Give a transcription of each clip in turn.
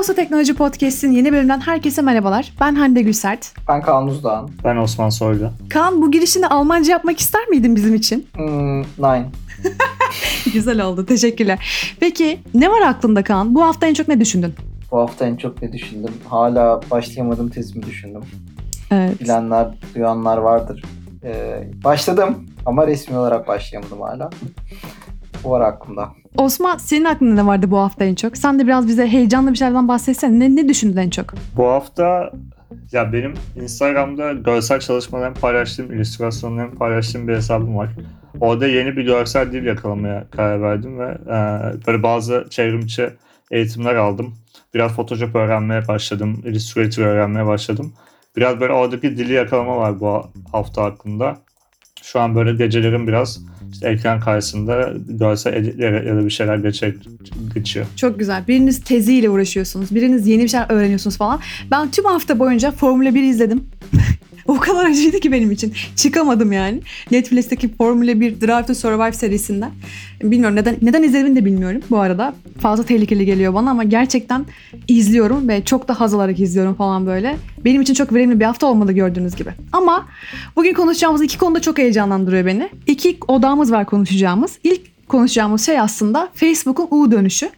Posta Teknoloji Podcast'in yeni bölümünden herkese merhabalar. Ben Hande Gülsert. Ben Kaan Uzdağan. Ben Osman Soylu. Kaan bu girişini Almanca yapmak ister miydin bizim için? Hmm, nine. Güzel oldu. Teşekkürler. Peki ne var aklında Kaan? Bu hafta en çok ne düşündün? Bu hafta en çok ne düşündüm? Hala başlayamadığım tezimi düşündüm. Evet. Bilenler, duyanlar vardır. Ee, başladım ama resmi olarak başlayamadım hala. Bu var aklımda. Osman senin aklında ne vardı bu hafta en çok? Sen de biraz bize heyecanlı bir şeylerden bahsetsene. Ne, ne düşündün en çok? Bu hafta ya benim Instagram'da görsel çalışmalarımı paylaştığım, illüstrasyonlarımı paylaştığım bir hesabım var. Orada yeni bir görsel dil yakalamaya karar verdim ve e, böyle bazı çevrimçi eğitimler aldım. Biraz Photoshop öğrenmeye başladım, Illustrator öğrenmeye başladım. Biraz böyle oradaki dili yakalama var bu hafta hakkında. Şu an böyle gecelerim biraz işte ekran karşısında görsel editler ya da bir şeyler geçiyor. Çok güzel. Biriniz teziyle uğraşıyorsunuz. Biriniz yeni bir şeyler öğreniyorsunuz falan. Ben tüm hafta boyunca Formula 1 izledim. o kadar acıydı ki benim için. Çıkamadım yani. Netflix'teki Formula 1 Drive to Survive serisinden. Bilmiyorum neden neden izlediğimi de bilmiyorum bu arada. Fazla tehlikeli geliyor bana ama gerçekten izliyorum ve çok da haz alarak izliyorum falan böyle. Benim için çok verimli bir hafta olmadı gördüğünüz gibi. Ama bugün konuşacağımız iki konuda çok heyecanlandırıyor beni. İki odamız var konuşacağımız. İlk konuşacağımız şey aslında Facebook'un U dönüşü.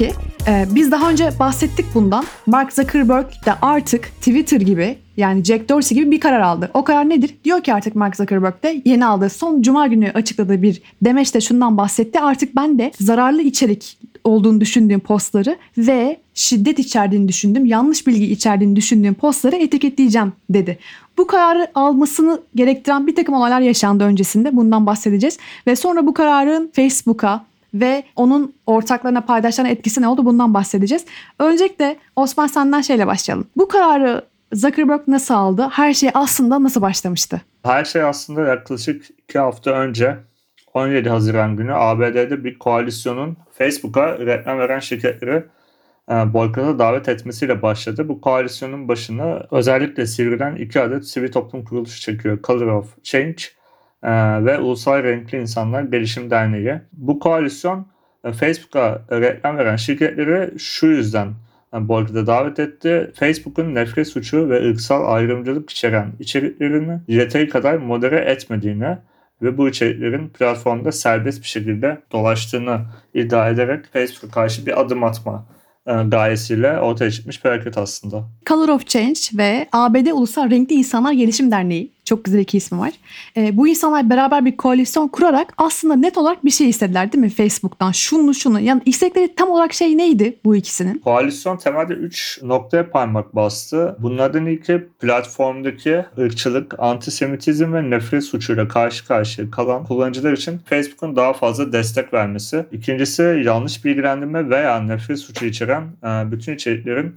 Ki e, biz daha önce bahsettik bundan. Mark Zuckerberg de artık Twitter gibi yani Jack Dorsey gibi bir karar aldı. O karar nedir? Diyor ki artık Mark Zuckerberg de yeni aldığı son cuma günü açıkladığı bir demeçte şundan bahsetti. Artık ben de zararlı içerik olduğunu düşündüğüm postları ve şiddet içerdiğini düşündüğüm, yanlış bilgi içerdiğini düşündüğüm postları etiketleyeceğim dedi. Bu kararı almasını gerektiren bir takım olaylar yaşandı öncesinde. Bundan bahsedeceğiz. Ve sonra bu kararın Facebook'a, ve onun ortaklarına paydaşlarına etkisi ne oldu bundan bahsedeceğiz. Öncelikle Osman senden şeyle başlayalım. Bu kararı Zuckerberg nasıl aldı? Her şey aslında nasıl başlamıştı? Her şey aslında yaklaşık iki hafta önce 17 Haziran günü ABD'de bir koalisyonun Facebook'a reklam veren şirketleri e, boykota davet etmesiyle başladı. Bu koalisyonun başına özellikle Sivri'den iki adet sivil toplum kuruluşu çekiyor. Color of Change ve Ulusal Renkli İnsanlar Gelişim Derneği. Bu koalisyon e, Facebook'a reklam veren şirketleri şu yüzden e, boykota davet etti. Facebook'un nefret suçu ve ırksal ayrımcılık içeren içeriklerini yeteri kadar modere etmediğini ve bu içeriklerin platformda serbest bir şekilde dolaştığını iddia ederek Facebook'a karşı bir adım atma e, gayesiyle ortaya çıkmış bir hareket aslında. Color of Change ve ABD Ulusal Renkli İnsanlar Gelişim Derneği çok güzel iki ismi var. E, bu insanlar beraber bir koalisyon kurarak aslında net olarak bir şey istediler değil mi Facebook'tan? Şunu şunu. Yani istekleri tam olarak şey neydi bu ikisinin? Koalisyon temelde 3 noktaya parmak bastı. Bunlardan ilki platformdaki ırkçılık, antisemitizm ve nefret suçuyla karşı karşıya kalan kullanıcılar için Facebook'un daha fazla destek vermesi. İkincisi yanlış bilgilendirme veya nefret suçu içeren e, bütün içeriklerin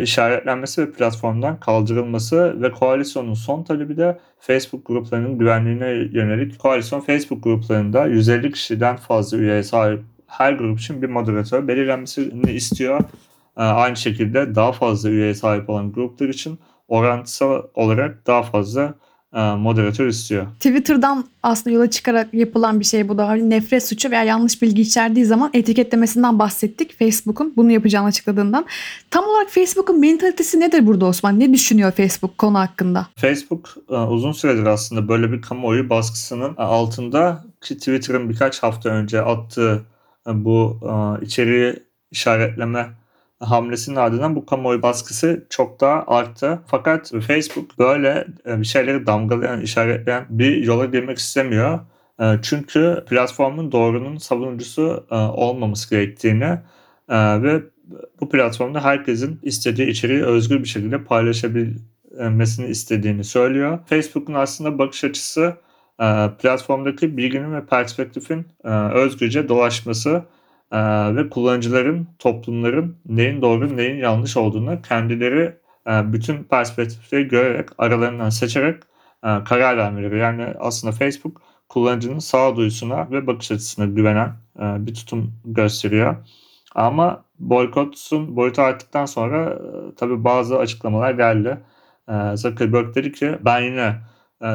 işaretlenmesi ve platformdan kaldırılması ve koalisyonun son talebi de Facebook gruplarının güvenliğine yönelik. Koalisyon Facebook gruplarında 150 kişiden fazla üyeye sahip her grup için bir moderatör belirlenmesini istiyor. E, aynı şekilde daha fazla üyeye sahip olan gruplar için orantısal olarak daha fazla e, moderatör istiyor. Twitter'dan aslında yola çıkarak yapılan bir şey bu da. Hani nefret suçu veya yanlış bilgi içerdiği zaman etiketlemesinden bahsettik. Facebook'un bunu yapacağını açıkladığından. Tam olarak Facebook'un mentalitesi nedir burada Osman? Ne düşünüyor Facebook konu hakkında? Facebook e, uzun süredir aslında böyle bir kamuoyu baskısının altında ki Twitter'ın birkaç hafta önce attığı e, bu içeriği işaretleme hamlesinin ardından bu kamuoyu baskısı çok daha arttı. Fakat Facebook böyle e, bir şeyleri damgalayan, işaretleyen bir yola girmek istemiyor. E, çünkü platformun doğrunun savunucusu e, olmaması gerektiğini ve bu platformda herkesin istediği içeriği özgür bir şekilde paylaşabilmesini istediğini söylüyor. Facebook'un aslında bakış açısı platformdaki bilginin ve perspektifin özgürce dolaşması e, ve kullanıcıların, toplumların neyin doğru neyin yanlış olduğunu kendileri e, bütün perspektifleri görerek aralarından seçerek e, karar vermeleri. Yani aslında Facebook kullanıcının sağduyusuna ve bakış açısına güvenen e, bir tutum gösteriyor. Ama boykotsun boyutu arttıktan sonra e, tabii bazı açıklamalar geldi. e, Zuckerberg dedi ki ben yine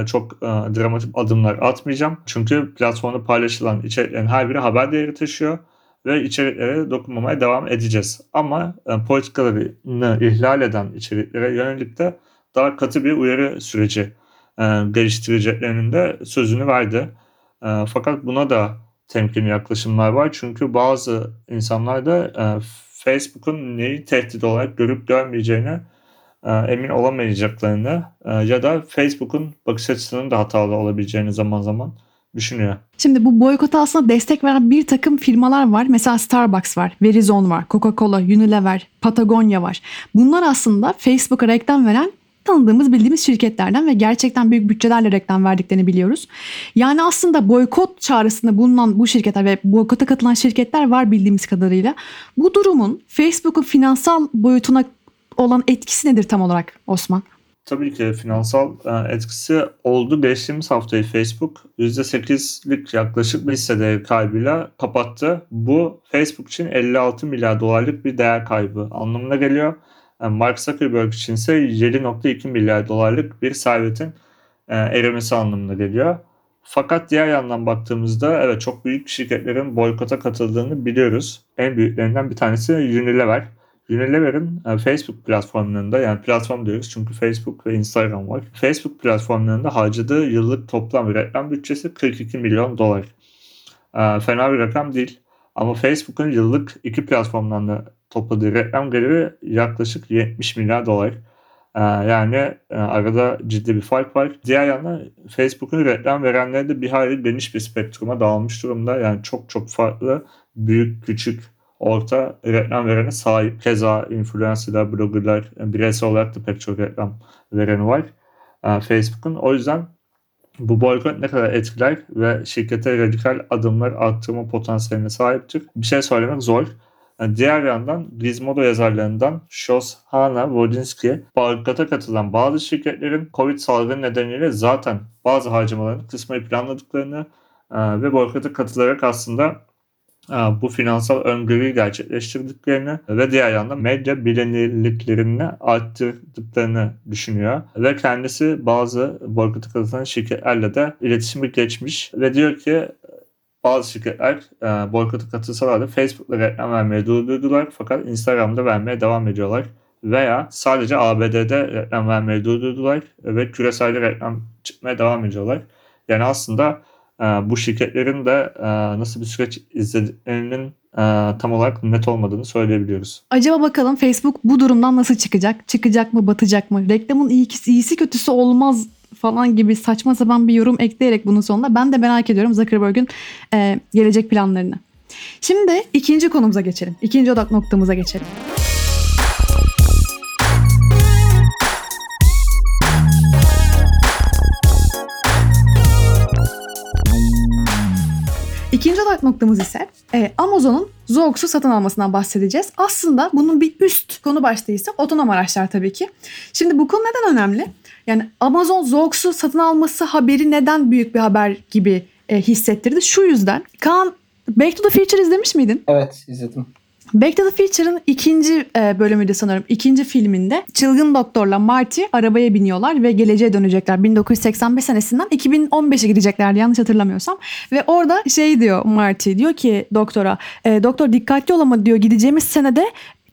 çok dramatik adımlar atmayacağım. Çünkü platformda paylaşılan içeriklerin her biri haber değeri taşıyor ve içeriklere dokunmamaya devam edeceğiz. Ama e, politikalarını ihlal eden içeriklere yönelik de daha katı bir uyarı süreci e, geliştireceklerinin de sözünü verdi. E, fakat buna da temkinli yaklaşımlar var. Çünkü bazı insanlar da e, Facebook'un neyi tehdit olarak görüp görmeyeceğine emin olamayacaklarını ya da Facebook'un bakış açısının da hatalı olabileceğini zaman zaman düşünüyor. Şimdi bu boykota aslında destek veren bir takım firmalar var. Mesela Starbucks var, Verizon var, Coca-Cola, Unilever, Patagonia var. Bunlar aslında Facebook'a reklam veren tanıdığımız bildiğimiz şirketlerden ve gerçekten büyük bütçelerle reklam verdiklerini biliyoruz. Yani aslında boykot çağrısında bulunan bu şirketler ve boykota katılan şirketler var bildiğimiz kadarıyla. Bu durumun Facebook'un finansal boyutuna olan etkisi nedir tam olarak Osman? Tabii ki finansal e, etkisi oldu. Geçtiğimiz haftayı Facebook %8'lik yaklaşık bir hisse değeri kaybıyla kapattı. Bu Facebook için 56 milyar dolarlık bir değer kaybı anlamına geliyor. Yani Mark Zuckerberg için ise 7.2 milyar dolarlık bir servetin e, erimesi anlamına geliyor. Fakat diğer yandan baktığımızda evet çok büyük şirketlerin boykota katıldığını biliyoruz. En büyüklerinden bir tanesi Unilever. Unilever'in e, Facebook platformlarında yani platform diyoruz çünkü Facebook ve Instagram var. Facebook platformlarında harcadığı yıllık toplam reklam bütçesi 42 milyon dolar. E, fena bir rakam değil. Ama Facebook'un yıllık iki platformdan da topladığı reklam geliri yaklaşık 70 milyar dolar. Ee, yani e, arada ciddi bir fark var. Diğer yandan Facebook'un reklam verenleri de bir hayli geniş bir spektruma dağılmış durumda. Yani çok çok farklı büyük, küçük, orta reklam verene sahip. Keza influencerlar, bloggerlar, bireysel olarak da pek çok reklam vereni var ee, Facebook'un. O yüzden bu boykot ne kadar etkiler ve şirkete radikal adımlar arttırma potansiyeline sahiptir? Bir şey söylemek zor. Yani diğer yandan Gizmodo yazarlarından Shoshana Wodzinski boykota katılan bazı şirketlerin Covid salgını nedeniyle zaten bazı harcamalarını kısmayı planladıklarını e, ve boykota katılarak aslında e, bu finansal öngörüyü gerçekleştirdiklerini ve diğer yandan medya bilinirliklerini arttırdıklarını düşünüyor. Ve kendisi bazı boykota katılan şirketlerle de iletişimi geçmiş ve diyor ki bazı şirketler e, boykota katılsalar da Facebook'ta reklam vermeye durdurdular fakat Instagram'da vermeye devam ediyorlar. Veya sadece ABD'de reklam vermeyi durdurdular ve küreselde reklam çıkmaya devam ediyorlar. Yani aslında bu şirketlerin de e, nasıl bir süreç izlediklerinin e, tam olarak net olmadığını söyleyebiliyoruz. Acaba bakalım Facebook bu durumdan nasıl çıkacak? Çıkacak mı, batacak mı? Reklamın iyisi, iyisi kötüsü olmaz falan gibi saçma sapan bir yorum ekleyerek bunun sonunda ben de merak ediyorum Zuckerberg'ün e, gelecek planlarını. Şimdi ikinci konumuza geçelim. İkinci odak noktamıza geçelim. İkinci odak noktamız ise e, Amazon'un Zoox'u satın almasından bahsedeceğiz. Aslında bunun bir üst konu başlığı ise otonom araçlar tabii ki. Şimdi bu konu neden önemli? Yani Amazon Zoox'u satın alması haberi neden büyük bir haber gibi e, hissettirdi? Şu yüzden. Kaan Back to the Future izlemiş miydin? Evet izledim. Back to the Future'ın ikinci e, bölümüydü sanırım. İkinci filminde çılgın doktorla Marty arabaya biniyorlar ve geleceğe dönecekler. 1985 senesinden 2015'e gideceklerdi yanlış hatırlamıyorsam. Ve orada şey diyor Marty diyor ki doktora e, doktor dikkatli ol ama diyor gideceğimiz senede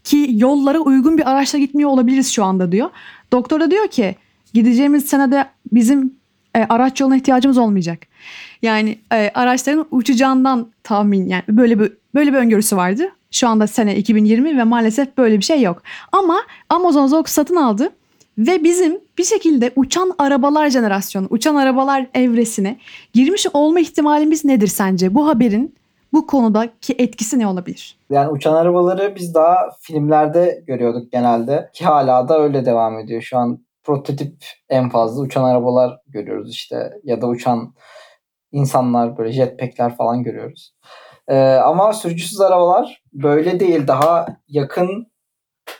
ki yollara uygun bir araçla gitmiyor olabiliriz şu anda diyor. Doktor da diyor ki gideceğimiz senede bizim e, araç yoluna ihtiyacımız olmayacak. Yani e, araçların uçacağından tahmin yani böyle bir böyle bir öngörüsü vardı. Şu anda sene 2020 ve maalesef böyle bir şey yok. Ama Amazon Zoox satın aldı ve bizim bir şekilde uçan arabalar jenerasyonu, uçan arabalar evresine girmiş olma ihtimalimiz nedir sence? Bu haberin bu konudaki etkisi ne olabilir? Yani uçan arabaları biz daha filmlerde görüyorduk genelde ki hala da öyle devam ediyor. Şu an prototip en fazla uçan arabalar görüyoruz işte ya da uçan insanlar böyle jetpackler falan görüyoruz. Ee, ama sürücüsüz arabalar böyle değil. Daha yakın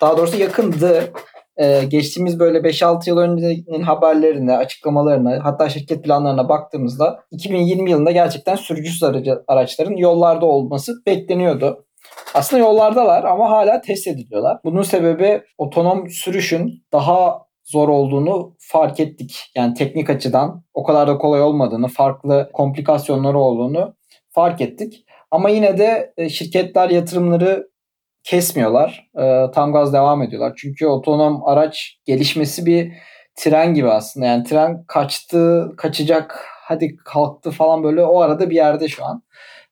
daha doğrusu yakındı. Ee, geçtiğimiz böyle 5-6 yıl öncenin haberlerine, açıklamalarına hatta şirket planlarına baktığımızda 2020 yılında gerçekten sürücüsüz aracı, araçların yollarda olması bekleniyordu. Aslında yollardalar ama hala test ediliyorlar. Bunun sebebi otonom sürüşün daha zor olduğunu fark ettik. Yani teknik açıdan o kadar da kolay olmadığını, farklı komplikasyonları olduğunu fark ettik. Ama yine de e, şirketler yatırımları kesmiyorlar. E, tam gaz devam ediyorlar. Çünkü otonom araç gelişmesi bir tren gibi aslında. Yani tren kaçtı, kaçacak, hadi kalktı falan böyle o arada bir yerde şu an.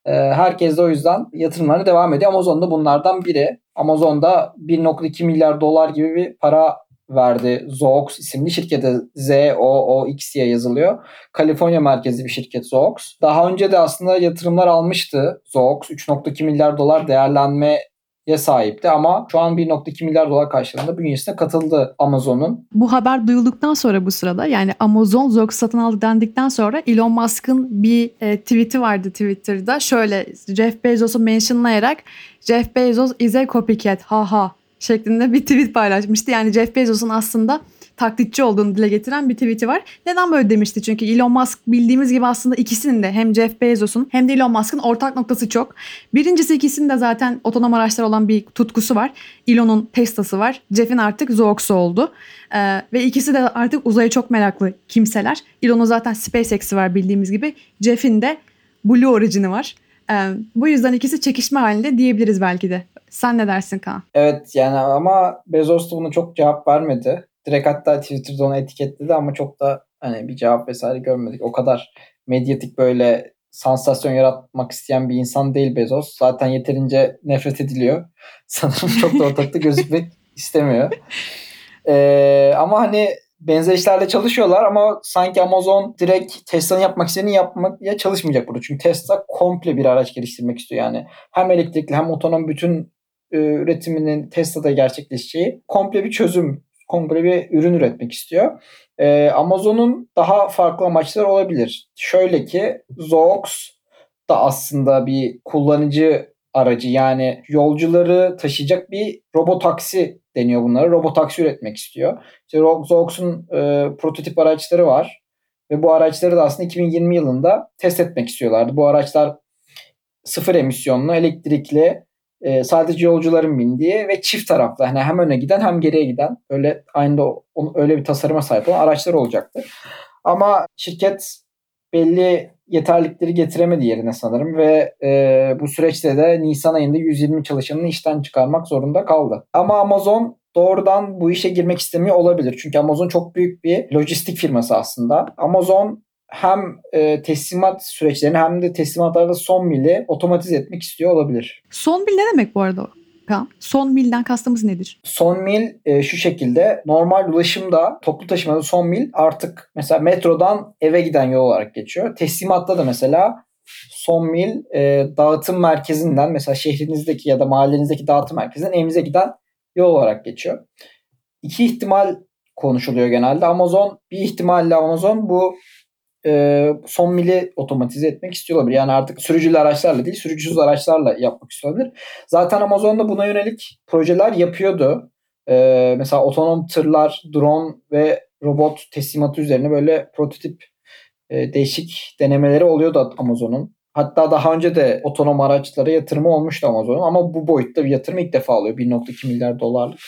E, herkes de o yüzden yatırımlarına devam ediyor. Amazon da bunlardan biri. Amazon'da 1.2 milyar dolar gibi bir para verdi. Zoox isimli şirkete Z-O-O-X diye yazılıyor. Kaliforniya merkezli bir şirket Zoox. Daha önce de aslında yatırımlar almıştı Zoox. 3.2 milyar dolar değerlenme sahipti ama şu an 1.2 milyar dolar karşılığında bünyesine katıldı Amazon'un. Bu haber duyulduktan sonra bu sırada yani Amazon Zoox satın aldı dendikten sonra Elon Musk'ın bir e, tweet'i vardı Twitter'da. Şöyle Jeff Bezos'u mentionlayarak Jeff Bezos is a copycat ha ha şeklinde bir tweet paylaşmıştı. Yani Jeff Bezos'un aslında taklitçi olduğunu dile getiren bir tweet'i var. Neden böyle demişti? Çünkü Elon Musk bildiğimiz gibi aslında ikisinin de hem Jeff Bezos'un hem de Elon Musk'ın ortak noktası çok. Birincisi ikisinin de zaten otonom araçlar olan bir tutkusu var. Elon'un Tesla'sı var. Jeff'in artık Zoox'u oldu. Ee, ve ikisi de artık uzaya çok meraklı kimseler. Elon'un zaten SpaceX'i var bildiğimiz gibi. Jeff'in de Blue Origin'i var. Ee, bu yüzden ikisi çekişme halinde diyebiliriz belki de. Sen ne dersin Kaan? Evet yani ama Bezos da buna çok cevap vermedi. Direkt hatta Twitter'da onu etiketledi ama çok da hani bir cevap vesaire görmedik. O kadar medyatik böyle sansasyon yaratmak isteyen bir insan değil Bezos. Zaten yeterince nefret ediliyor. Sanırım çok da ortalıkta gözükmek istemiyor. Ee, ama hani benzer işlerle çalışıyorlar ama sanki Amazon direkt Tesla'nın yapmak istediğini yapmaya çalışmayacak burada. Çünkü Tesla komple bir araç geliştirmek istiyor yani. Hem elektrikli hem otonom bütün e, üretiminin Tesla'da gerçekleşeceği komple bir çözüm, komple bir ürün üretmek istiyor. E, Amazon'un daha farklı amaçları olabilir. Şöyle ki Zoox da aslında bir kullanıcı aracı yani yolcuları taşıyacak bir robotaksi deniyor bunlara. Robotaksi üretmek istiyor. İşte Zoox'un e, prototip araçları var. Ve bu araçları da aslında 2020 yılında test etmek istiyorlardı. Bu araçlar sıfır emisyonlu, elektrikli, e, sadece yolcuların bindiği ve çift taraflı. Yani hem öne giden hem geriye giden öyle aynı da öyle bir tasarıma sahip olan araçlar olacaktı. Ama şirket belli yeterlikleri getiremedi yerine sanırım ve e, bu süreçte de Nisan ayında 120 çalışanını işten çıkarmak zorunda kaldı. Ama Amazon doğrudan bu işe girmek istemiyor olabilir. Çünkü Amazon çok büyük bir lojistik firması aslında. Amazon hem e, teslimat süreçlerini hem de teslimatlarda son mili otomatize etmek istiyor olabilir. Son mil ne demek bu arada? Kaan? Son milden kastımız nedir? Son mil e, şu şekilde normal ulaşımda toplu taşımada son mil artık mesela metrodan eve giden yol olarak geçiyor. Teslimatta da mesela son mil e, dağıtım merkezinden mesela şehrinizdeki ya da mahallenizdeki dağıtım merkezinden evinize giden yol olarak geçiyor. İki ihtimal konuşuluyor genelde. Amazon bir ihtimalle Amazon bu e, son mili otomatize etmek istiyor olabilir. Yani artık sürücülü araçlarla değil sürücüsüz araçlarla yapmak istiyor olabilir. Zaten Amazon'da buna yönelik projeler yapıyordu. E, mesela otonom tırlar, drone ve robot teslimatı üzerine böyle prototip e, değişik denemeleri oluyordu Amazon'un. Hatta daha önce de otonom araçlara yatırımı olmuştu Amazon'un ama bu boyutta bir yatırım ilk defa oluyor. 1.2 milyar dolarlık.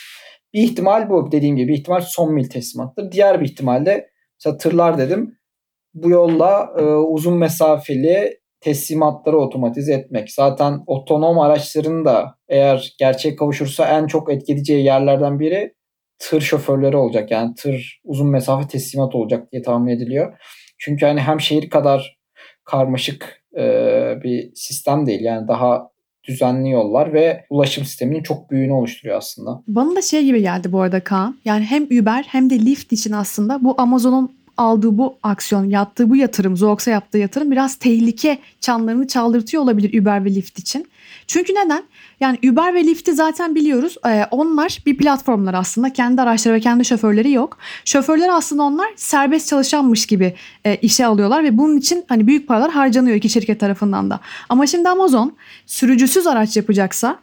Bir ihtimal bu dediğim gibi bir ihtimal son mil teslimattır. Diğer bir ihtimal de mesela tırlar dedim bu yolla e, uzun mesafeli teslimatları otomatize etmek. Zaten otonom araçların da eğer gerçek kavuşursa en çok etkileyeceği yerlerden biri tır şoförleri olacak. Yani tır uzun mesafe teslimat olacak diye tahmin ediliyor. Çünkü hani hem şehir kadar karmaşık e, bir sistem değil. Yani daha düzenli yollar ve ulaşım sisteminin çok büyüğünü oluşturuyor aslında. Bana da şey gibi geldi bu arada Kaan. Yani hem Uber hem de Lyft için aslında bu Amazon'un aldığı bu aksiyon, yaptığı bu yatırım, Zoox'a yaptığı yatırım biraz tehlike çanlarını çaldırtıyor olabilir Uber ve Lyft için. Çünkü neden? Yani Uber ve Lyft'i zaten biliyoruz. Ee, onlar bir platformlar aslında. Kendi araçları ve kendi şoförleri yok. Şoförler aslında onlar serbest çalışanmış gibi e, işe alıyorlar ve bunun için hani büyük paralar harcanıyor iki şirket tarafından da. Ama şimdi Amazon sürücüsüz araç yapacaksa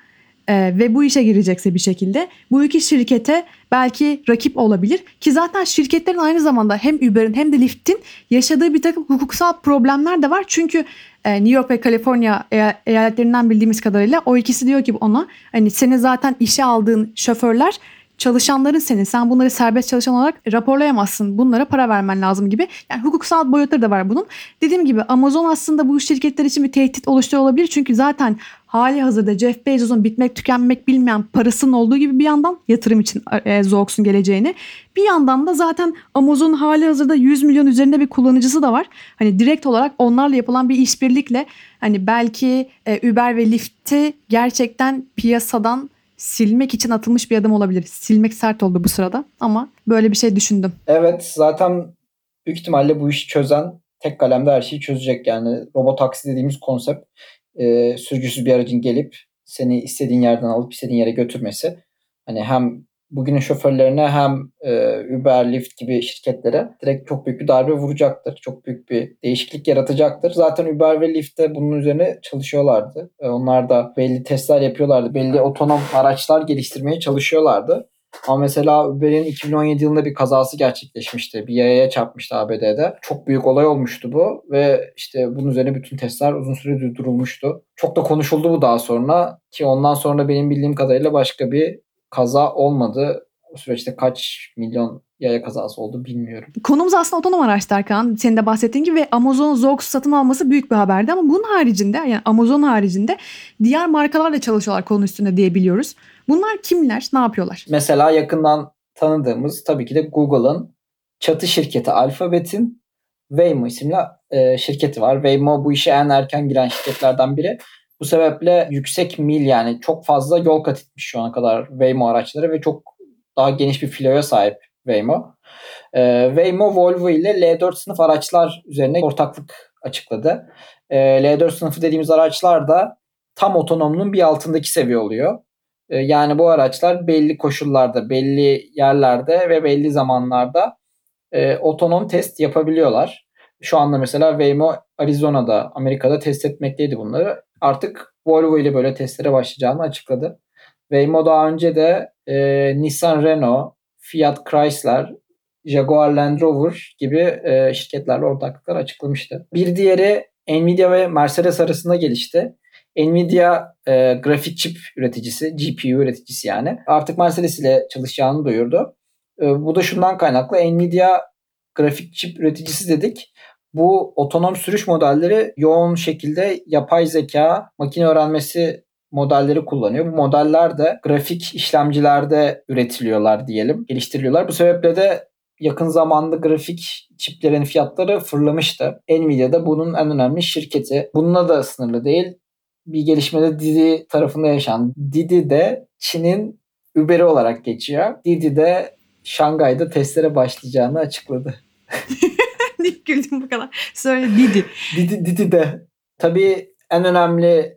e, ve bu işe girecekse bir şekilde bu iki şirkete belki rakip olabilir. Ki zaten şirketlerin aynı zamanda hem Uber'in hem de Lyft'in yaşadığı bir takım hukuksal problemler de var. Çünkü e, New York ve Kaliforniya eyaletlerinden bildiğimiz kadarıyla o ikisi diyor ki ona hani seni zaten işe aldığın şoförler çalışanların senin. Sen bunları serbest çalışan olarak raporlayamazsın. Bunlara para vermen lazım gibi. Yani hukuksal boyutları da var bunun. Dediğim gibi Amazon aslında bu şirketler için bir tehdit oluşturuyor olabilir. Çünkü zaten hali hazırda Jeff Bezos'un bitmek tükenmek bilmeyen parasının olduğu gibi bir yandan yatırım için e, Zox'un geleceğini. Bir yandan da zaten Amazon hali hazırda 100 milyon üzerinde bir kullanıcısı da var. Hani direkt olarak onlarla yapılan bir işbirlikle hani belki e, Uber ve Lyft'i gerçekten piyasadan silmek için atılmış bir adım olabilir. Silmek sert oldu bu sırada ama böyle bir şey düşündüm. Evet zaten büyük ihtimalle bu işi çözen tek kalemde her şeyi çözecek. Yani robot taksi dediğimiz konsept e, sürücüsüz bir aracın gelip seni istediğin yerden alıp istediğin yere götürmesi. Hani hem bugünün şoförlerine hem e, Uber, Lyft gibi şirketlere direkt çok büyük bir darbe vuracaktır. Çok büyük bir değişiklik yaratacaktır. Zaten Uber ve Lyft de bunun üzerine çalışıyorlardı. E, onlar da belli testler yapıyorlardı. Belli otonom araçlar geliştirmeye çalışıyorlardı. Ama mesela Uber'in 2017 yılında bir kazası gerçekleşmişti. Bir yayaya çarpmıştı ABD'de. Çok büyük olay olmuştu bu ve işte bunun üzerine bütün testler uzun süre durdurulmuştu. Çok da konuşuldu bu daha sonra ki ondan sonra benim bildiğim kadarıyla başka bir kaza olmadı. O süreçte kaç milyon yaya kazası oldu bilmiyorum. Konumuz aslında otonom araçlar Kaan. Senin de bahsettiğin gibi ve Amazon Zox satın alması büyük bir haberdi ama bunun haricinde yani Amazon haricinde diğer markalarla çalışıyorlar konu üstünde diyebiliyoruz. Bunlar kimler? Ne yapıyorlar? Mesela yakından tanıdığımız tabii ki de Google'ın çatı şirketi Alphabet'in Waymo isimli e, şirketi var. Waymo bu işe en erken giren şirketlerden biri. Bu sebeple yüksek mil yani çok fazla yol kat etmiş şu ana kadar Waymo araçları ve çok daha geniş bir filoya sahip Waymo. E, Waymo Volvo ile L4 sınıf araçlar üzerine ortaklık açıkladı. E, L4 sınıfı dediğimiz araçlar da tam otonomunun bir altındaki seviye oluyor. E, yani bu araçlar belli koşullarda, belli yerlerde ve belli zamanlarda e, otonom test yapabiliyorlar. Şu anda mesela Waymo Arizona'da, Amerika'da test etmekteydi bunları. Artık Volvo ile böyle testlere başlayacağını açıkladı. Waymo daha önce de e, Nissan Renault, Fiat Chrysler, Jaguar Land Rover gibi e, şirketlerle ortaklıklar açıklamıştı. Bir diğeri Nvidia ve Mercedes arasında gelişti. Nvidia e, grafik çip üreticisi, GPU üreticisi yani. Artık Mercedes ile çalışacağını duyurdu. E, bu da şundan kaynaklı. Nvidia grafik çip üreticisi dedik. Bu otonom sürüş modelleri yoğun şekilde yapay zeka, makine öğrenmesi modelleri kullanıyor. Bu modeller de grafik işlemcilerde üretiliyorlar diyelim, geliştiriliyorlar. Bu sebeple de yakın zamanda grafik çiplerin fiyatları fırlamıştı. Nvidia da bunun en önemli şirketi. Bununla da sınırlı değil bir gelişmede Didi tarafında yaşanan. Didi de Çin'in Uber'i olarak geçiyor. Didi de Şangay'da testlere başlayacağını açıkladı. Niye güldüm bu kadar? Söyle Didi. Didi, Didi de. Tabii en önemli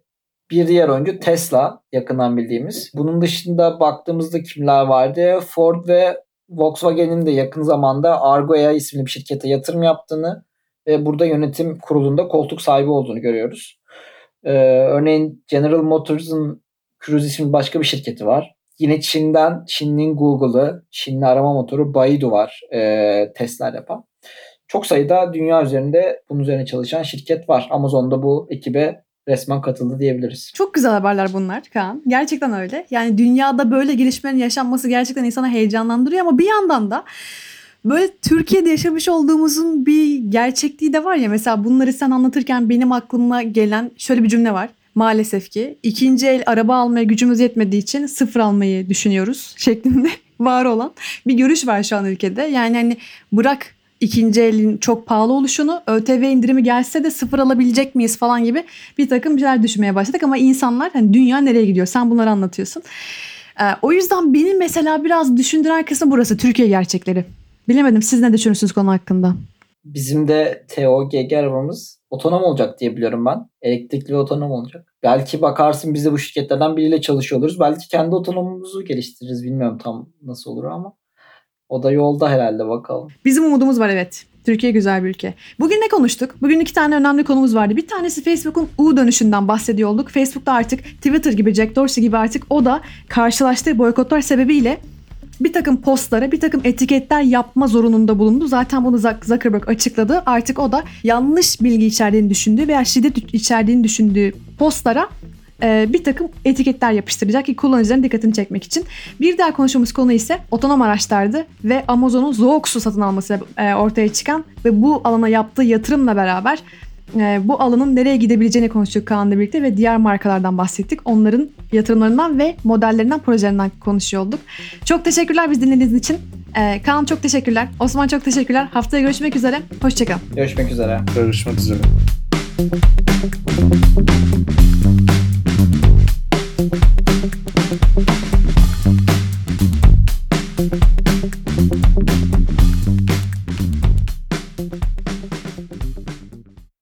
bir diğer oyuncu Tesla yakından bildiğimiz. Bunun dışında baktığımızda kimler vardı? Ford ve Volkswagen'in de yakın zamanda Argo'ya isimli bir şirkete yatırım yaptığını ve burada yönetim kurulunda koltuk sahibi olduğunu görüyoruz. Ee, örneğin General Motors'ın Cruise isimli başka bir şirketi var. Yine Çin'den Çin'in Google'ı, Çinli arama motoru Baidu var e, testler yapan. Çok sayıda dünya üzerinde bunun üzerine çalışan şirket var. Amazon'da bu ekibe resmen katıldı diyebiliriz. Çok güzel haberler bunlar Kaan. Gerçekten öyle. Yani dünyada böyle gelişmelerin yaşanması gerçekten insana heyecanlandırıyor ama bir yandan da böyle Türkiye'de yaşamış olduğumuzun bir gerçekliği de var ya. Mesela bunları sen anlatırken benim aklıma gelen şöyle bir cümle var. Maalesef ki ikinci el araba almaya gücümüz yetmediği için sıfır almayı düşünüyoruz şeklinde var olan bir görüş var şu an ülkede. Yani hani bırak ikinci elin çok pahalı oluşunu ÖTV indirimi gelse de sıfır alabilecek miyiz falan gibi bir takım şeyler düşünmeye başladık ama insanlar hani dünya nereye gidiyor sen bunları anlatıyorsun. Ee, o yüzden benim mesela biraz düşündüren kısım burası Türkiye gerçekleri. Bilemedim siz ne düşünürsünüz konu hakkında? Bizim de TOGG arabamız otonom olacak diye biliyorum ben. Elektrikli otonom olacak. Belki bakarsın biz de bu şirketlerden biriyle çalışıyor oluruz. Belki kendi otonomumuzu geliştiririz. Bilmiyorum tam nasıl olur ama. O da yolda herhalde bakalım. Bizim umudumuz var evet. Türkiye güzel bir ülke. Bugün ne konuştuk? Bugün iki tane önemli konumuz vardı. Bir tanesi Facebook'un U dönüşünden bahsediyor olduk. Facebook'ta artık Twitter gibi, Jack Dorsey gibi artık o da karşılaştığı boykotlar sebebiyle bir takım postlara, bir takım etiketler yapma zorununda bulundu. Zaten bunu Zuckerberg açıkladı. Artık o da yanlış bilgi içerdiğini düşündüğü veya şiddet içerdiğini düşündüğü postlara e, bir takım etiketler yapıştıracak ki kullanıcıların dikkatini çekmek için. Bir diğer konuştuğumuz konu ise otonom araçlardı ve Amazon'un Zoox'u satın alması e, ortaya çıkan ve bu alana yaptığı yatırımla beraber e, bu alanın nereye gidebileceğini konuştuk Kaan'la birlikte ve diğer markalardan bahsettik. Onların yatırımlarından ve modellerinden, projelerinden konuşuyor olduk. Çok teşekkürler biz dinlediğiniz için. E, Kaan çok teşekkürler. Osman çok teşekkürler. Haftaya görüşmek üzere. Hoşçakalın. Görüşmek üzere. Görüşmek üzere.